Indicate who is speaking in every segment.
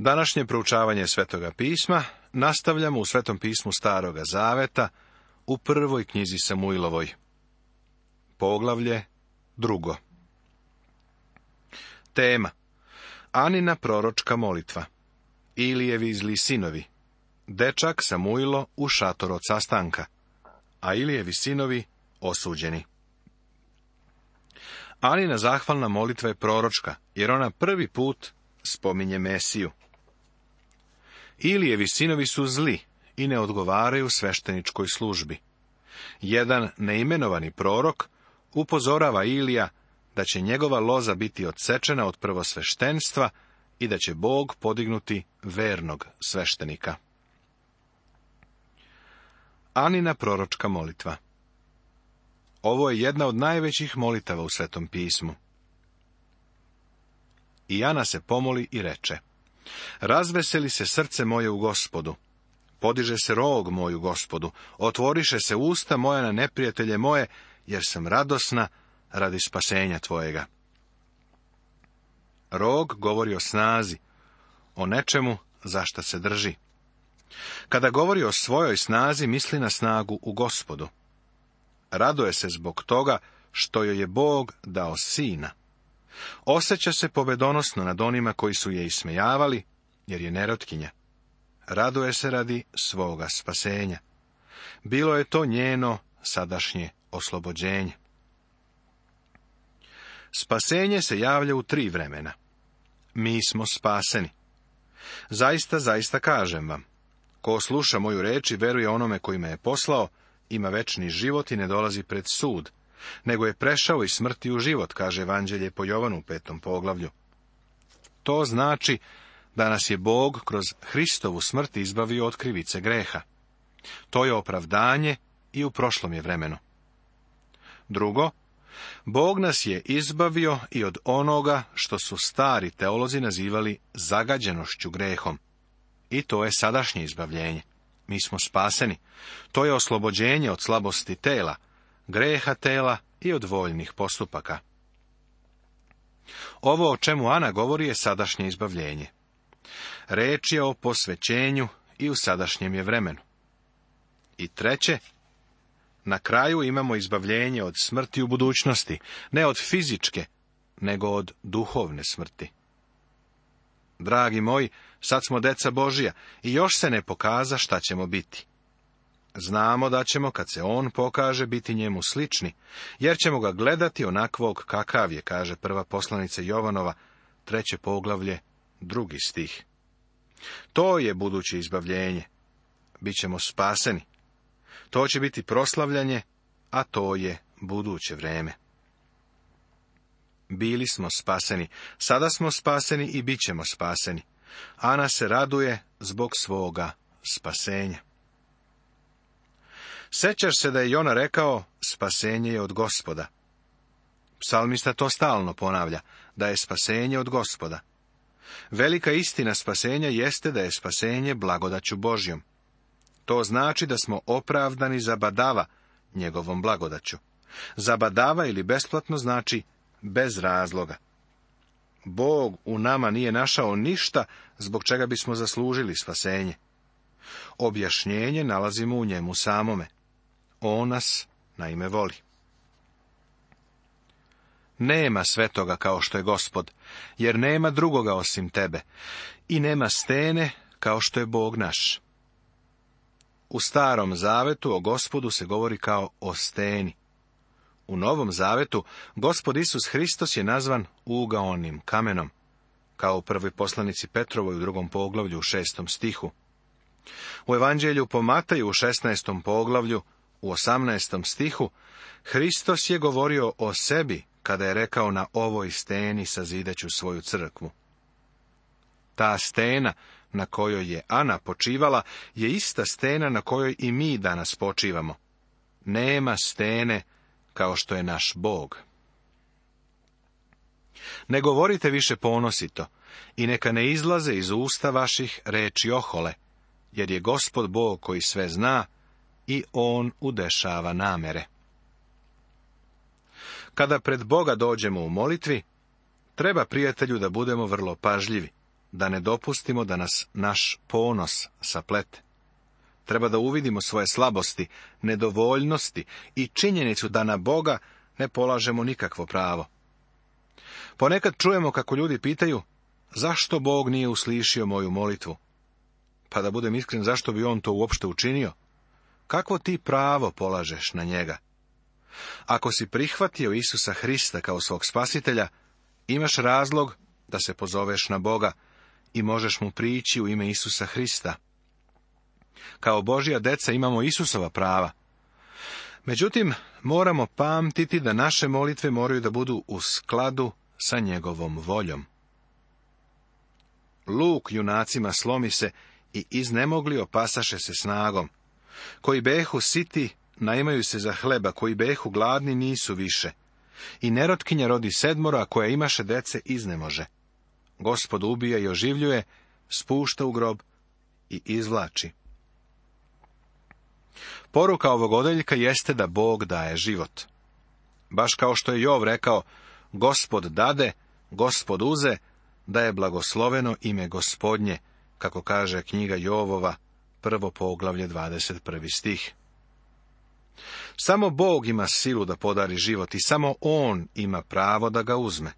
Speaker 1: Današnje proučavanje Svetoga pisma nastavljamo u Svetom pismu Staroga Zaveta u prvoj knjizi Samuilovoj. Poglavlje drugo. Tema Anina proročka molitva Ilijevi zli sinovi Dečak Samuilo u šator od sastanka A Ilijevi sinovi osuđeni Anina zahvalna molitva je proročka, jer ona prvi put spominje Mesiju. Ilijevi sinovi su zli i ne odgovaraju svešteničkoj službi. Jedan neimenovani prorok upozorava Ilija da će njegova loza biti odsečena od prvosveštenstva i da će Bog podignuti vernog sveštenika. Anina proročka molitva Ovo je jedna od najvećih molitava u Svetom pismu. I Ana se pomoli i reče. Razveseli se srce moje u gospodu. Podiže se rog moju gospodu. Otvoriše se usta moja na neprijatelje moje, jer sam radosna radi spasenja tvojega. Rog govori o snazi, o nečemu zašta se drži. Kada govori o svojoj snazi, misli na snagu u gospodu. Raduje se zbog toga što joj je Bog dao sina. Osjeća se pobedonosno nad onima koji su je ismejavali, jer je nerotkinja. Raduje se radi svoga spasenja. Bilo je to njeno sadašnje oslobođenje. Spasenje se javlja u tri vremena. Mi smo spaseni. Zaista, zaista kažem vam, ko sluša moju reč i veruje onome koji me je poslao, ima večni život i ne dolazi pred sud, nego je prešao iz smrti u život, kaže Evanđelje po Jovanu u petom poglavlju. To znači da nas je Bog kroz Hristovu smrt izbavio od krivice greha. To je opravdanje i u prošlom je vremenu. Drugo, Bog nas je izbavio i od onoga što su stari teolozi nazivali zagađenošću grehom. I to je sadašnje izbavljenje. Mi smo spaseni. To je oslobođenje od slabosti tela, greha tela i od voljnih postupaka. Ovo o čemu Ana govori je sadašnje izbavljenje. Reč je o posvećenju i u sadašnjem je vremenu. I treće, na kraju imamo izbavljenje od smrti u budućnosti, ne od fizičke, nego od duhovne smrti. Dragi moji, sad smo deca Božija i još se ne pokaza šta ćemo biti. Znamo da ćemo, kad se on pokaže, biti njemu slični, jer ćemo ga gledati onakvog kakav je, kaže prva poslanica Jovanova, treće poglavlje, drugi stih. To je buduće izbavljenje. Bićemo spaseni. To će biti proslavljanje, a to je buduće vreme. Bili smo spaseni, sada smo spaseni i bit ćemo spaseni. Ana se raduje zbog svoga spasenja. Sećaš se da je Jona rekao, spasenje je od gospoda. Psalmista to stalno ponavlja, da je spasenje od gospoda. Velika istina spasenja jeste da je spasenje blagodaću Božjom. To znači da smo opravdani za badava, njegovom blagodaću. Za badava ili besplatno znači bez razloga. Bog u nama nije našao ništa zbog čega bismo zaslužili spasenje. Objašnjenje nalazimo u njemu samome. On nas naime voli. Nema svetoga kao što je gospod, jer nema drugoga osim tebe, i nema stene kao što je Bog naš. U starom zavetu o gospodu se govori kao o steni. U novom zavetu gospod Isus Hristos je nazvan ugaonim kamenom, kao u prvoj poslanici Petrovoj u drugom poglavlju u šestom stihu. U evanđelju po Mataju u šestnaestom poglavlju u osamnaestom stihu, Hristos je govorio o sebi kada je rekao na ovoj steni sazideću svoju crkvu. Ta stena na kojoj je Ana počivala je ista stena na kojoj i mi danas počivamo. Nema stene kao što je naš Bog. Ne govorite više ponosito i neka ne izlaze iz usta vaših reči ohole, jer je gospod Bog koji sve zna i on udešava namere. Kada pred Boga dođemo u molitvi, treba prijatelju da budemo vrlo pažljivi, da ne dopustimo da nas naš ponos saplete. Treba da uvidimo svoje slabosti, nedovoljnosti i činjenicu da na Boga ne polažemo nikakvo pravo. Ponekad čujemo kako ljudi pitaju, zašto Bog nije uslišio moju molitvu? Pa da budem iskren, zašto bi on to uopšte učinio? kakvo ti pravo polažeš na njega? Ako si prihvatio Isusa Hrista kao svog spasitelja, imaš razlog da se pozoveš na Boga i možeš mu prići u ime Isusa Hrista. Kao božija deca imamo Isusova prava. Međutim, moramo pamtiti da naše molitve moraju da budu u skladu sa njegovom voljom. Luk junacima slomi se i iznemogli opasaše se snagom koji behu siti, najmaju se za hleba, koji behu gladni nisu više. I nerotkinja rodi sedmora, koja imaše dece iznemože. Gospod ubija i oživljuje, spušta u grob i izvlači. Poruka ovog odeljka jeste da Bog daje život. Baš kao što je Jov rekao, gospod dade, gospod uze, da je blagosloveno ime gospodnje, kako kaže knjiga Jovova prvo poglavlje 21. stih. Samo Bog ima silu da podari život i samo On ima pravo da ga uzme.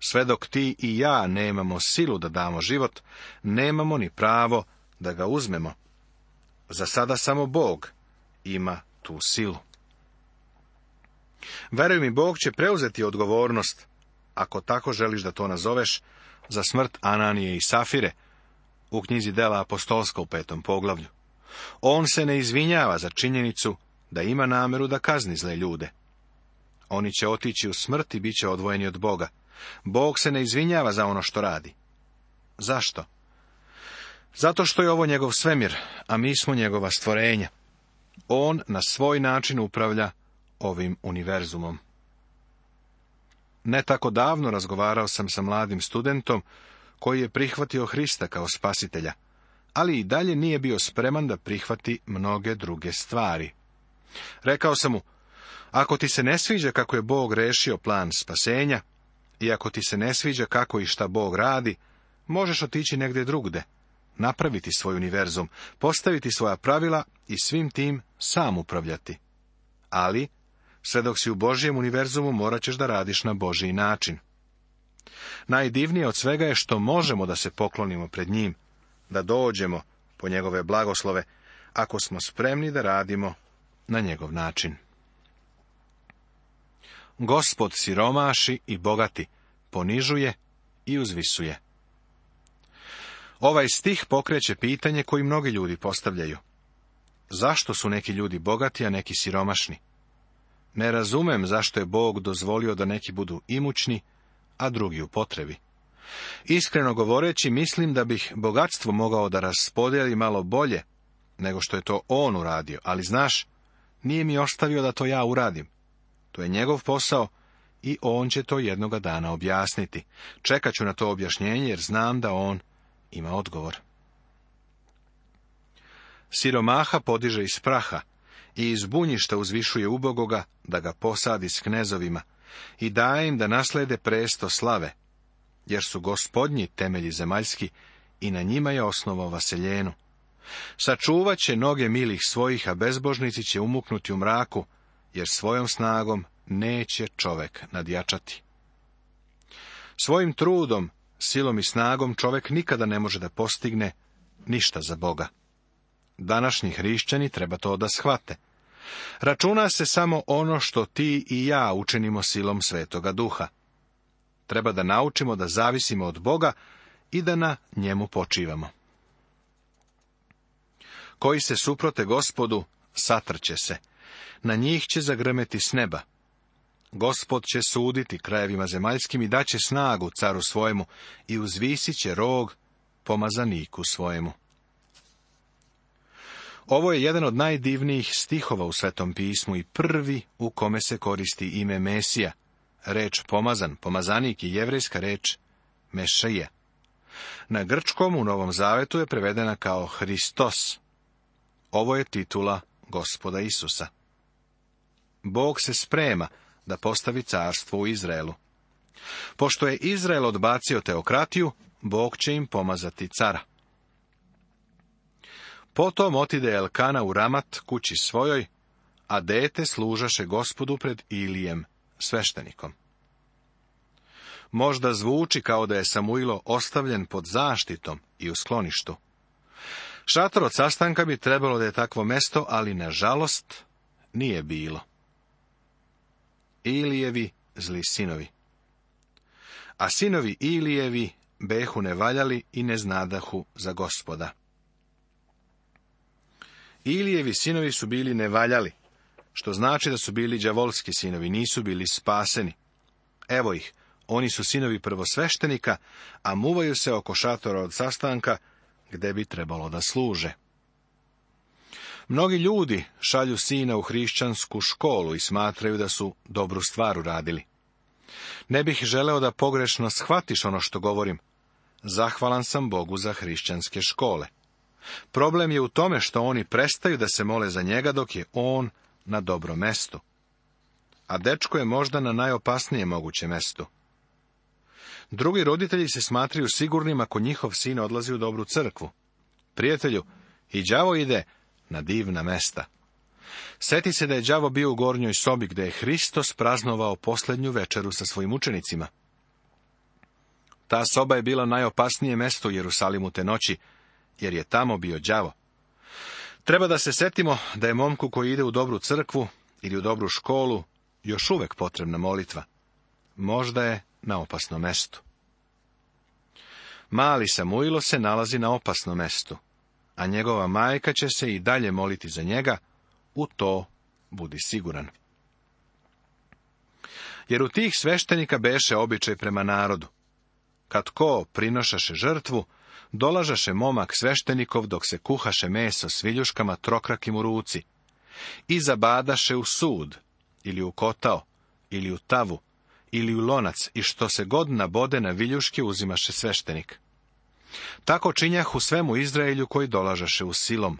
Speaker 1: Sve dok ti i ja nemamo silu da damo život, nemamo ni pravo da ga uzmemo. Za sada samo Bog ima tu silu. Veruj mi, Bog će preuzeti odgovornost, ako tako želiš da to nazoveš, za smrt Ananije i Safire, u knjizi Dela apostolska u petom poglavlju. On se ne izvinjava za činjenicu da ima nameru da kazni zle ljude. Oni će otići u smrt i bit će odvojeni od Boga. Bog se ne izvinjava za ono što radi. Zašto? Zato što je ovo njegov svemir, a mi smo njegova stvorenja. On na svoj način upravlja ovim univerzumom. Ne tako davno razgovarao sam sa mladim studentom koji je prihvatio Hrista kao spasitelja, ali i dalje nije bio spreman da prihvati mnoge druge stvari. Rekao sam mu, ako ti se ne sviđa kako je Bog rešio plan spasenja, i ako ti se ne sviđa kako i šta Bog radi, možeš otići negdje drugde, napraviti svoj univerzum, postaviti svoja pravila i svim tim sam upravljati. Ali, sve dok si u Božijem univerzumu morat ćeš da radiš na Božiji način. Najdivnije od svega je što možemo da se poklonimo pred njim, da dođemo po njegove blagoslove, ako smo spremni da radimo na njegov način. Gospod siromaši i bogati, ponižuje i uzvisuje. Ovaj stih pokreće pitanje koji mnogi ljudi postavljaju. Zašto su neki ljudi bogati, a neki siromašni? Ne razumem zašto je Bog dozvolio da neki budu imućni, a drugi u potrebi. Iskreno govoreći, mislim da bih bogatstvo mogao da raspodijeli malo bolje nego što je to on uradio, ali znaš, nije mi ostavio da to ja uradim. To je njegov posao i on će to jednoga dana objasniti. Čekat ću na to objašnjenje jer znam da on ima odgovor. Siromaha podiže iz praha i iz bunjišta uzvišuje ubogoga da ga posadi s knezovima, i daje im da naslede presto slave, jer su gospodnji temelji zemaljski i na njima je osnovao vaseljenu. Sačuvat će noge milih svojih, a bezbožnici će umuknuti u mraku, jer svojom snagom neće čovek nadjačati. Svojim trudom, silom i snagom čovek nikada ne može da postigne ništa za Boga. Današnji hrišćani treba to da shvate – Računa se samo ono što ti i ja učinimo silom svetoga duha. Treba da naučimo da zavisimo od Boga i da na njemu počivamo. Koji se suprote gospodu, satrće se. Na njih će zagrmeti s neba. Gospod će suditi krajevima zemaljskim i daće snagu caru svojemu i uzvisit će rog pomazaniku svojemu. Ovo je jedan od najdivnijih stihova u Svetom pismu i prvi u kome se koristi ime Mesija. Reč pomazan, pomazanik je jevrijska reč Mešeje. Na grčkom u Novom Zavetu je prevedena kao Hristos. Ovo je titula gospoda Isusa. Bog se sprema da postavi carstvo u Izraelu. Pošto je Izrael odbacio teokratiju, Bog će im pomazati cara. Potom otide Elkana u Ramat kući svojoj, a dete služaše gospodu pred Ilijem, sveštenikom. Možda zvuči kao da je Samuilo ostavljen pod zaštitom i u skloništu. Šator od sastanka bi trebalo da je takvo mesto, ali nažalost nije bilo. Ilijevi zli sinovi. A sinovi Ilijevi behu valjali i ne znadahu za gospoda. Ilijevi sinovi su bili nevaljali, što znači da su bili đavolski sinovi, nisu bili spaseni. Evo ih, oni su sinovi prvosveštenika, a muvaju se oko šatora od sastanka, gde bi trebalo da služe. Mnogi ljudi šalju sina u hrišćansku školu i smatraju da su dobru stvar uradili. Ne bih želeo da pogrešno shvatiš ono što govorim. Zahvalan sam Bogu za hrišćanske škole. Problem je u tome što oni prestaju da se mole za njega dok je on na dobro mestu. A dečko je možda na najopasnije moguće mestu. Drugi roditelji se smatraju sigurnim ako njihov sin odlazi u dobru crkvu. Prijatelju, i đavo ide na divna mesta. Seti se da je đavo bio u gornjoj sobi gdje je Hristos praznovao posljednju večeru sa svojim učenicima. Ta soba je bila najopasnije mesto u Jerusalimu te noći, jer je tamo bio đavo. Treba da se setimo da je momku koji ide u dobru crkvu ili u dobru školu još uvek potrebna molitva. Možda je na opasnom mestu. Mali Samuilo se nalazi na opasnom mestu, a njegova majka će se i dalje moliti za njega, u to budi siguran. Jer u tih sveštenika beše običaj prema narodu. Kad ko prinošaše žrtvu, dolažaše momak sveštenikov dok se kuhaše meso s viljuškama trokrakim u ruci. I zabadaše u sud, ili u kotao, ili u tavu, ili u lonac i što se god nabode na viljuške uzimaše sveštenik. Tako u svemu Izraelju koji dolažaše u silom.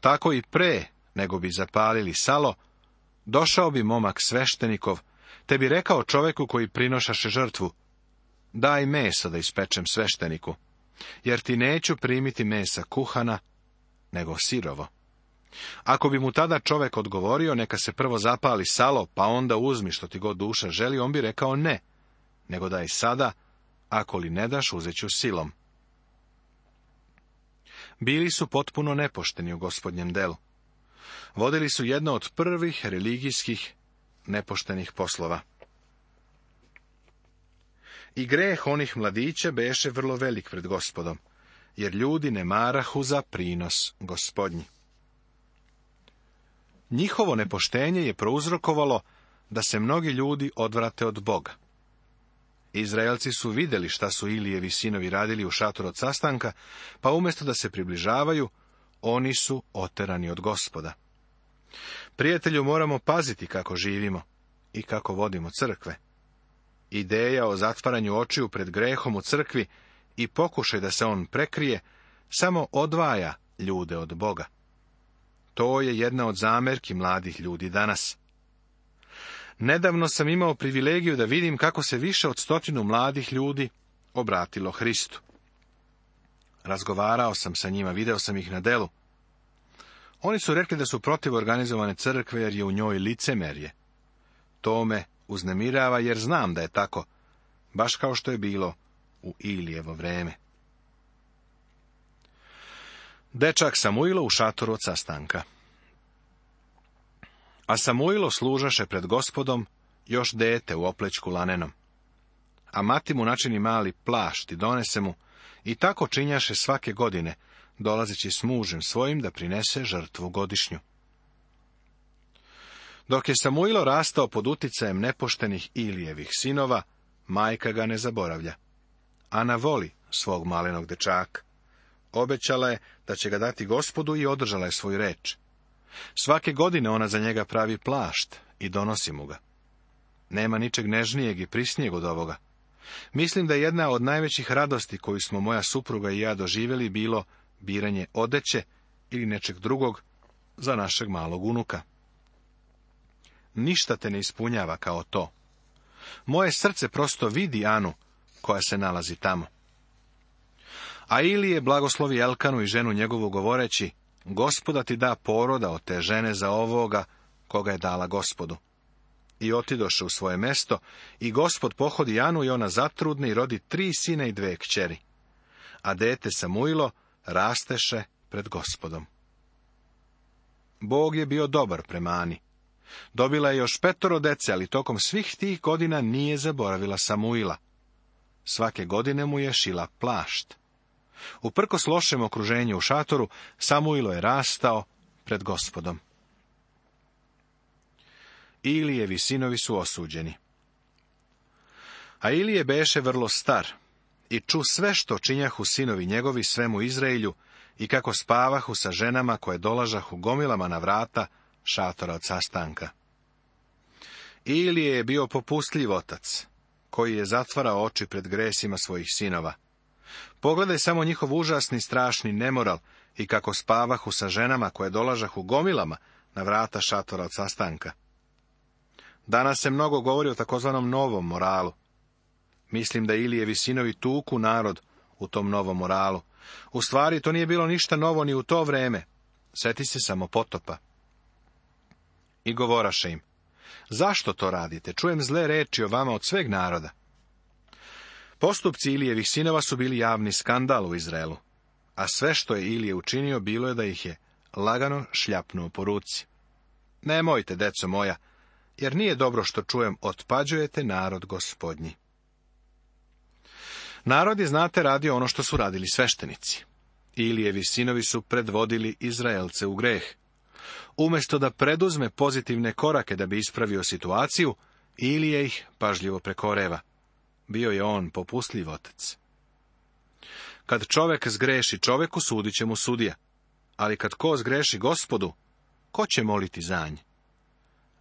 Speaker 1: Tako i pre, nego bi zapalili salo, došao bi momak sveštenikov, te bi rekao čoveku koji prinošaše žrtvu, daj meso da ispečem svešteniku jer ti neću primiti mesa kuhana, nego sirovo. Ako bi mu tada čovjek odgovorio, neka se prvo zapali salo, pa onda uzmi što ti god duša želi, on bi rekao ne, nego daj sada, ako li ne daš, uzeću silom. Bili su potpuno nepošteni u gospodnjem delu. Vodili su jedno od prvih religijskih nepoštenih poslova. I greh onih mladića beše vrlo velik pred gospodom, jer ljudi ne marahu za prinos gospodnji. Njihovo nepoštenje je prouzrokovalo da se mnogi ljudi odvrate od Boga. Izraelci su vidjeli šta su Ilijevi sinovi radili u šator od sastanka, pa umjesto da se približavaju, oni su oterani od gospoda. Prijatelju moramo paziti kako živimo i kako vodimo crkve. Ideja o zatvaranju očiju pred grehom u crkvi i pokušaj da se on prekrije samo odvaja ljude od Boga. To je jedna od zamerki mladih ljudi danas. Nedavno sam imao privilegiju da vidim kako se više od stotinu mladih ljudi obratilo Hristu. Razgovarao sam sa njima, video sam ih na delu. Oni su rekli da su protiv organizovane crkve jer je u njoj licemerje. To me uznemirava jer znam da je tako, baš kao što je bilo u Ilijevo vreme. Dečak Samuilo u šatoru od sastanka. A Samuilo služaše pred gospodom, još dete u oplečku lanenom. A mati mu načini mali plašt i donese mu, i tako činjaše svake godine, dolazeći s mužem svojim da prinese žrtvu godišnju. Dok je Samuilo rastao pod uticajem nepoštenih Ilijevih sinova, majka ga ne zaboravlja. Ana voli svog malenog dečaka. Obećala je da će ga dati gospodu i održala je svoju reč. Svake godine ona za njega pravi plašt i donosi mu ga. Nema ničeg nežnijeg i prisnijeg od ovoga. Mislim da je jedna od najvećih radosti koju smo moja supruga i ja doživjeli bilo biranje odeće ili nečeg drugog za našeg malog unuka ništa te ne ispunjava kao to. Moje srce prosto vidi Anu, koja se nalazi tamo. A ili je blagoslovi Elkanu i ženu njegovu govoreći, gospoda ti da poroda od te žene za ovoga, koga je dala gospodu. I otidoše u svoje mesto, i gospod pohodi Anu i ona zatrudni i rodi tri sine i dve kćeri. A dete Samuilo rasteše pred gospodom. Bog je bio dobar prema Ani. Dobila je još petoro dece, ali tokom svih tih godina nije zaboravila Samuila. Svake godine mu je šila plašt. Uprkos lošem okruženju u šatoru, Samuilo je rastao pred gospodom. Ilijevi sinovi su osuđeni. A Ilije beše vrlo star i ču sve što činjahu sinovi njegovi svemu Izraelju i kako spavahu sa ženama koje dolažahu gomilama na vrata šatora od sastanka. Ilije je bio popustljiv otac, koji je zatvarao oči pred gresima svojih sinova. Pogledaj samo njihov užasni strašni nemoral i kako spavahu sa ženama koje u gomilama na vrata šatora od sastanka. Danas se mnogo govori o takozvanom novom moralu. Mislim da Ilijevi sinovi tuku narod u tom novom moralu. U stvari to nije bilo ništa novo ni u to vreme. Seti se samo potopa. I govoraše im, zašto to radite? Čujem zle reči o vama od sveg naroda. Postupci Ilijevih sinova su bili javni skandal u Izraelu, a sve što je Ilije učinio bilo je da ih je lagano šljapnuo po ruci. Nemojte, deco moja, jer nije dobro što čujem, otpađujete narod gospodnji. Narod je, znate, radio ono što su radili sveštenici. Ilijevi sinovi su predvodili Izraelce u greh. Umjesto da preduzme pozitivne korake da bi ispravio situaciju, ili je ih pažljivo prekoreva. Bio je on popustljiv otac. Kad čovek zgreši čoveku, sudit će mu sudija. Ali kad ko zgreši gospodu, ko će moliti za nj?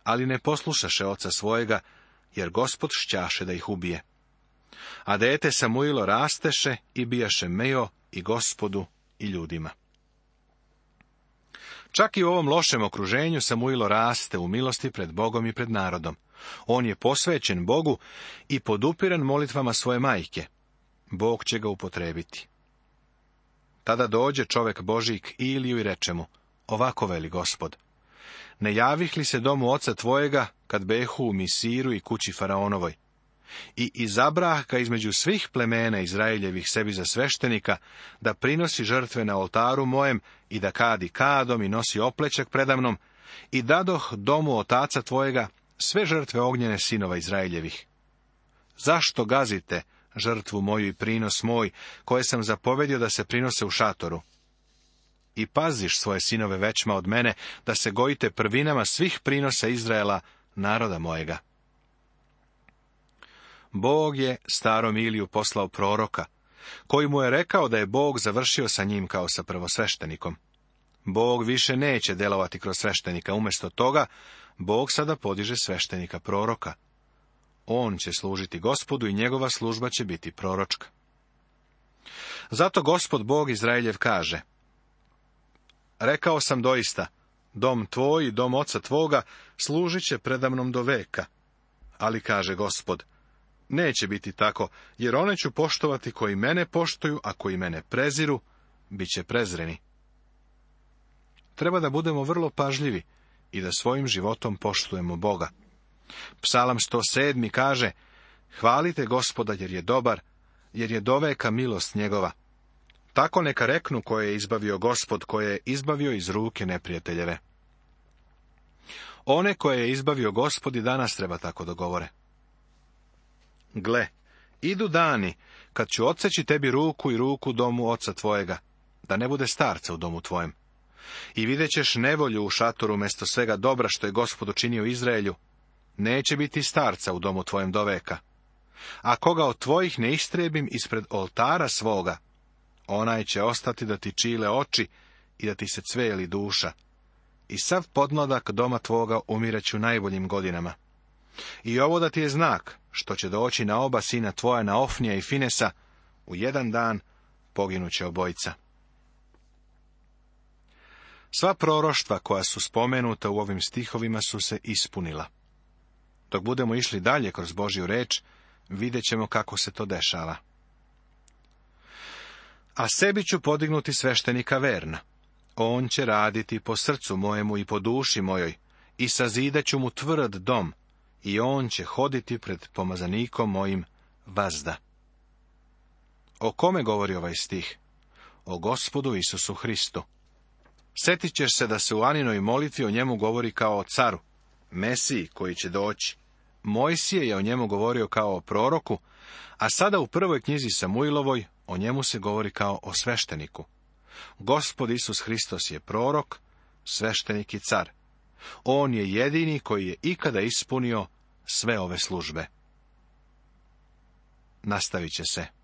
Speaker 1: Ali ne poslušaše oca svojega, jer gospod šćaše da ih ubije. A dete Samuilo rasteše i bijaše mejo i gospodu i ljudima. Čak i u ovom lošem okruženju Samuilo raste u milosti pred Bogom i pred narodom. On je posvećen Bogu i podupiran molitvama svoje majke. Bog će ga upotrebiti. Tada dođe čovek Božik Iliju i reče mu, ovako veli gospod. Ne javih li se domu oca tvojega, kad behu u misiru i kući faraonovoj? i izabrah između svih plemena Izraeljevih sebi za sveštenika, da prinosi žrtve na oltaru mojem i da kadi kadom i nosi oplećak predamnom, i dadoh domu otaca tvojega sve žrtve ognjene sinova Izraeljevih. Zašto gazite žrtvu moju i prinos moj, koje sam zapovedio da se prinose u šatoru? I paziš svoje sinove većma od mene, da se gojite prvinama svih prinosa Izraela, naroda mojega. Bog je starom Iliju poslao proroka, koji mu je rekao da je Bog završio sa njim kao sa prvosveštenikom. Bog više neće delovati kroz sveštenika, umjesto toga Bog sada podiže sveštenika proroka. On će služiti gospodu i njegova služba će biti proročka. Zato gospod Bog Izraeljev kaže, Rekao sam doista, dom tvoj i dom oca tvoga služit će predamnom do veka. Ali kaže gospod, Neće biti tako, jer one ću poštovati koji mene poštuju, a koji mene preziru, bit će prezreni. Treba da budemo vrlo pažljivi i da svojim životom poštujemo Boga. Psalam 107. kaže, Hvalite gospoda jer je dobar, jer je doveka milost njegova. Tako neka reknu koje je izbavio gospod, koje je izbavio iz ruke neprijateljeve. One koje je izbavio gospodi danas treba tako dogovore. Gle, idu dani, kad ću odseći tebi ruku i ruku domu oca tvojega, da ne bude starca u domu tvojem. I vidjet ćeš nevolju u šatoru mesto svega dobra što je gospod učinio Izraelju. Neće biti starca u domu tvojem doveka. A koga od tvojih ne istrebim ispred oltara svoga, onaj će ostati da ti čile oči i da ti se cveli duša. I sav podnodak doma tvoga umiraću najboljim godinama. I ovo da ti je znak, što će doći na oba sina tvoja, na Ofnija i Finesa, u jedan dan poginuće obojica. Sva proroštva koja su spomenuta u ovim stihovima su se ispunila. Dok budemo išli dalje kroz Božju reč, vidjet ćemo kako se to dešava. A sebi ću podignuti sveštenika Verna. On će raditi po srcu mojemu i po duši mojoj, i sazidat ću mu tvrd dom, i on će hoditi pred pomazanikom mojim vazda. O kome govori ovaj stih? O gospodu Isusu Hristu. Setit ćeš se da se u Aninoj molitvi o njemu govori kao o caru, Mesiji koji će doći. Mojsije je o njemu govorio kao o proroku, a sada u prvoj knjizi Samuilovoj o njemu se govori kao o svešteniku. Gospod Isus Hristos je prorok, sveštenik i car. On je jedini koji je ikada ispunio sve ove službe. Nastavit će se.